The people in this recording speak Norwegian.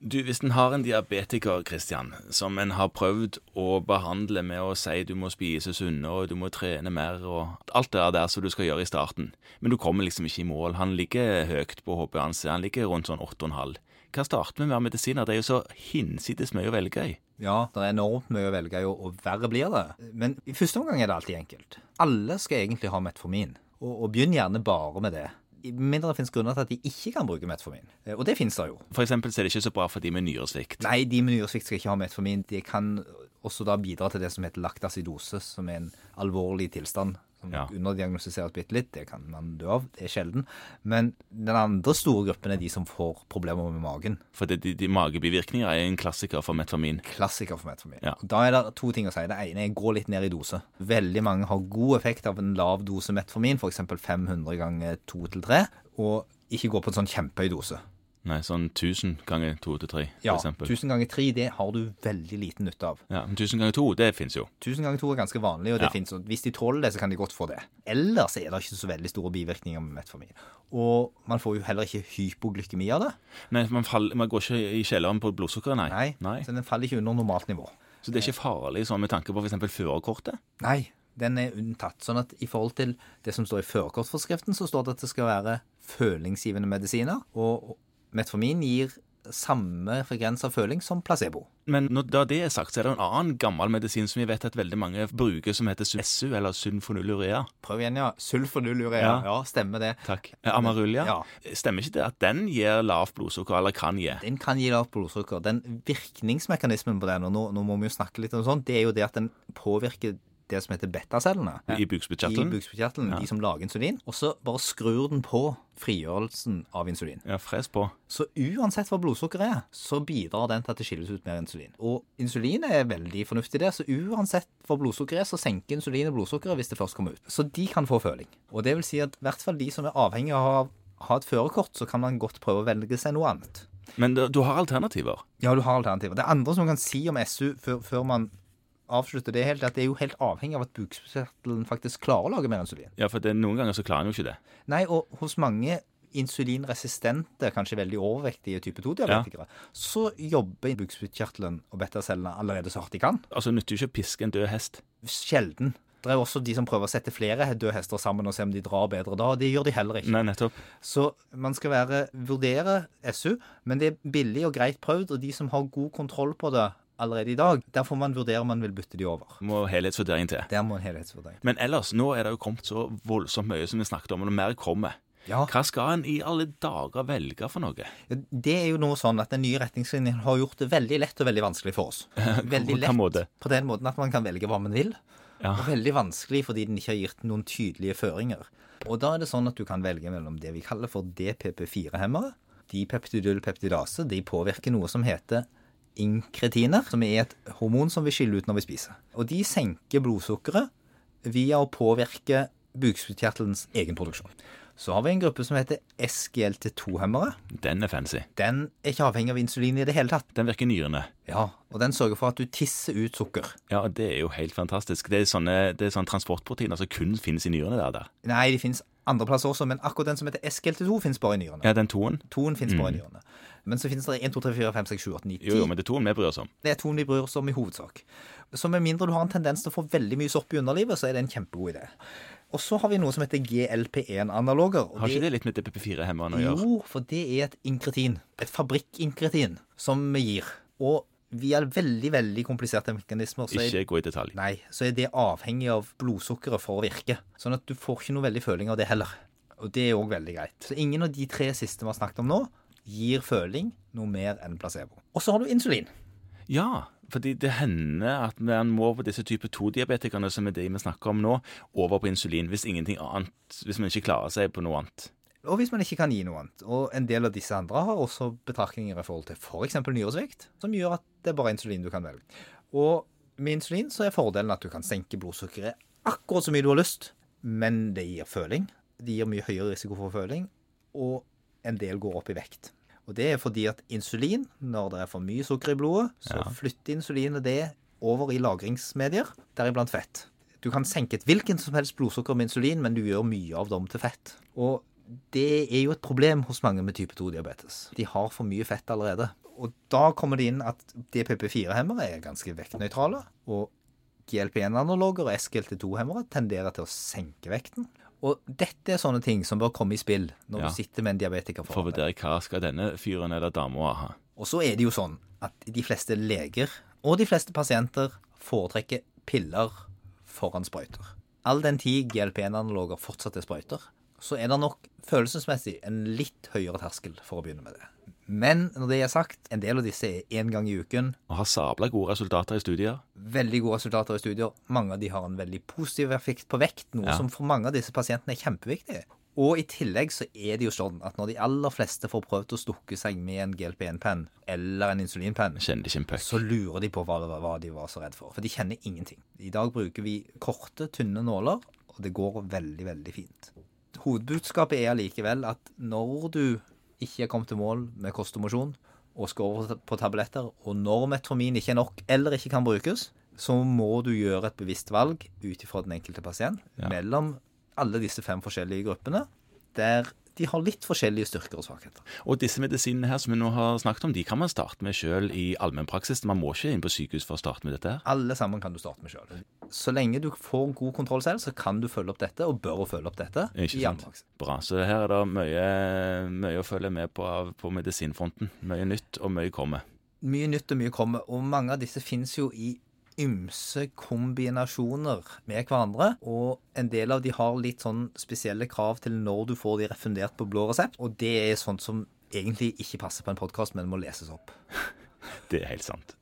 Du, Hvis en har en diabetiker Christian, som en har prøvd å behandle med å si du må spise sunnere og du må trene mer og alt det der som du skal gjøre i starten, men du kommer liksom ikke i mål. Han ligger høyt på HB-anse, han ligger rundt sånn 8,5. Hva starter vi med av medisiner? Det er jo så hinsides mye å velge i. Ja, det er enormt mye å velge i, og verre blir det. Men i første omgang er det alltid enkelt. Alle skal egentlig ha metformin, og, og begynn gjerne bare med det. Mindre det finnes grunner til at de ikke kan bruke metformin. Eh, Og det finnes det jo. Så er det ikke så bra for de med nyresvikt. Nei, de med nyresvikt skal ikke ha metformin. Det kan også da bidra til det som heter laktasidose, som er en alvorlig tilstand. Som Ja. underdiagnostiseres bitte litt. Det kan man dø av. Det er sjelden. Men den andre store gruppen er de som får problemer med magen. For det, de, de magebivirkninger er en klassiker for metformin. Klassiker for metformin. Ja. Da er det to ting å si. Det ene er gå litt ned i dose. Veldig mange har god effekt av en lav dose metformin, f.eks. 500 ganger 2 til 3, og ikke gå på en sånn kjempehøy dose. Nei, sånn 1000 ganger 2 til 3, for Ja, f.eks. 1000 ganger 3 det har du veldig liten nytte av. Ja, men 1000 ganger 2, det fins jo. 1000 ganger 2 er ganske vanlig, og det Ja. finnes, og hvis de tåler det, så kan de godt få det. Ellers er det ikke så veldig store bivirkninger med metformin. Og man får jo heller ikke hypoglykemi av det. Nei, man, faller, man går ikke i kjelleren på blodsukkeret, nei. Nei, nei. Så den faller ikke under normalt nivå. Så det er ikke farlig sånn med tanke på f.eks. førerkortet? Nei, den er unntatt. Sånn at i forhold til det som står i førerkortforskriften, så står det at det skal være følingsgivende medisiner. Og metformin gir samme frekvens av føling som placebo. Men når da det er sagt, så er det en annen gammel medisin som vi vet at veldig mange bruker, som heter SU, eller sulfonylurea. Prøv igjen, ja. Sulfonylurea. Ja. Ja. stemmer det. Takk. Amarulia, Ja. Stemmer ikke det at den gir lavt blodsukker, eller kan gi? Den kan gi lavt blodsukker. Den virkningsmekanismen på den, og nå, nå må vi jo snakke litt om sånt, det er jo det at den påvirker det som heter betacellene. I bukspyttkjertelen? I bukspyttkjertelen, de som lager insulin. Og så bare skrur den på frigjørelsen av insulin. Ja, fres på. Så uansett hva blodsukkeret er, så bidrar den til at det skilles ut mer insulin. Og insulin er veldig fornuftig der, så uansett hva blodsukkeret er, så senker insulinet blodsukkeret hvis det først kommer ut. Så de kan få føling. Og det vil si at i hvert fall de som er avhengig av å ha et førerkort, så kan man godt prøve å velge seg noe annet. Men du, du har alternativer. Ja, du har alternativer. Det andre som man kan si om SU før, før man avslutter det helt, at det er jo helt avhengig av at bukspyttkjertelen faktisk klarer å lage mer insulin. Ja, for det, noen ganger så klarer den jo ikke det. Nei, og hos mange insulinresistente, kanskje veldig overvektige type 2-diabetikere, så jobber bukspyttkjertelen og betacellene allerede så hardt de kan. Altså, nytter jo ikke å piske en død hest. Sjelden. Det er også de som prøver å sette flere døde hester sammen og se om de drar bedre da. Det gjør de heller ikke. Nei, nettopp. Så man skal være, vurdere SU, men det er billig og greit prøvd, og de som har god kontroll på det allerede i dag, der får man vurdere om man vil bytte de over. Må helhetsvurdering til. Der må en helhetsvurdering. Men ellers, nå er det jo kommet så voldsomt mye som vi snakket om, og mer kommer. Ja. Hva skal en i alle dager velge for noe? Det er jo noe sånn at Den nye retningslinjen har gjort det veldig lett og veldig vanskelig for oss. Veldig På måte? på den måten at man kan velge hva man vil. Ja. Og veldig vanskelig fordi den ikke har gitt noen tydelige føringer. Og da er det sånn at du kan velge mellom det vi kaller for DPP4-hemmere. Dipeptidylpeptidase. De påvirker noe som heter inkretiner, som er et hormon som vi skiller ut når vi spiser. Og de senker blodsukkeret via å påvirke bukspyttkjertelens egen produksjon. Så har vi en gruppe som heter SGLT2-hemmere. Den er fancy. Den er ikke avhengig av insulin i det hele tatt. Den virker nyrende. Ja, Og den sørger for at du tisser ut sukker. Ja, det er jo helt fantastisk. Det er sånne, det er sånne transportproteiner som kun finnes i nyrene der. der. Nei, de finnes andre plasser også, men akkurat den som heter SGLT2, finnes bare i nyrene. Ja, den toen. Toen finnes bare i nyrene. Men så finnes det 1, 2, 3, 4, 5, 6, 7, 8, 9, 10. Jo, jo, men det er toen vi bryr oss om. Det er toen vi bryr oss om i hovedsak. Så med mindre du har en tendens til å få veldig mye sopp i underlivet, så er det en kjempegod idé. Og så har vi noe som heter GLP1-analoger. Har ikke det litt med DPP4-hemmerne å gjøre? Jo, for det er et inkretin. Et fabrikkinkretin som vi gir. Og via veldig, veldig kompliserte mekanismer så er Ikke gå i detalj. Nei, så er det avhengig av blodsukkeret for å virke. Sånn at du får ikke noe veldig føling av det heller. Og det er òg veldig greit. Så ingen av de tre siste vi har snakket om nå, gir føling noe mer enn placebo. Og så har du insulin. Ja, fordi det hender at man må på disse type 2-diabetikerne, som er de vi snakker om nå, over på insulin hvis ingenting annet, hvis man ikke klarer seg på noe annet. Og hvis man ikke kan gi noe annet. Og en del av disse andre har også betraktninger i forhold til f.eks. nyresvikt, som gjør at det er bare insulin du kan velge. Og med insulin så er fordelen at du kan senke blodsukkeret akkurat så mye du har lyst, men det gir føling. Det gir mye høyere risiko for føling, og en del går opp i vekt. Og det er fordi at insulin, når det er for mye sukker i blodet, så flytter insulinet det over i lagringsmedier, deriblant fett. Du kan senke et hvilken som helst blodsukker med insulin, men du gjør mye av dem til fett. Og det er jo et problem hos mange med type 2-diabetes. De har for mye fett allerede. Og da kommer det inn at DPP4-hemmere er ganske vektnøytrale. Og GLP1-analoger og SGLT2-hemmere tenderer til å senke vekten. Og dette er sånne ting som bør komme i spill når Ja. du sitter med en diabetiker For å vurdere hva skal denne fyren eller dama ha. Og så er det jo sånn at de fleste leger og de fleste pasienter foretrekker piller foran sprøyter. All den tid GLP1-analoger fortsatt er sprøyter, så er det nok følelsesmessig en litt høyere terskel for å begynne med det. Men når det er sagt, en del av disse er én gang i uken. Og har sabla gode resultater i studier. Veldig gode resultater i studier. Mange av de har en veldig positiv effekt på vekt, noe Ja. som for mange av disse pasientene er kjempeviktig. Og i tillegg så er det jo sånn at når de aller fleste får prøvd å stukke seg med en GLP1-penn eller en insulinpenn, så lurer de på hva, hva de var så redd for. For de kjenner ingenting. I dag bruker vi korte, tynne nåler, og det går veldig, veldig fint. Hovedbudskapet er allikevel at når du ikke er kommet til mål med kost og mosjon, og skal over på tabletter, og når metformin ikke er nok eller ikke kan brukes, så må du gjøre et bevisst valg ut ifra den enkelte pasient Ja. mellom alle disse fem forskjellige gruppene, der de har litt forskjellige styrker og svakheter. Og disse medisinene her som vi nå har snakket om, de kan man starte med sjøl i allmennpraksis. Man må ikke inn på sykehus for å starte med dette her. Alle sammen kan du starte med sjøl. Så lenge du får god kontroll selv, så kan du følge opp dette, og bør følge opp dette. Ikke i sant? allmennpraksis. Bra. Så her er det mye, mye å følge med på av- på medisinfronten. Mye nytt, og mye kommer. Mye nytt og mye kommer, og mange av disse finnes jo i ymse kombinasjoner med hverandre. Og en del av de har litt sånn spesielle krav til når du får de refundert på blå resept, og det er sånt som egentlig ikke passer på en podkast, men må leses opp. Det er helt sant.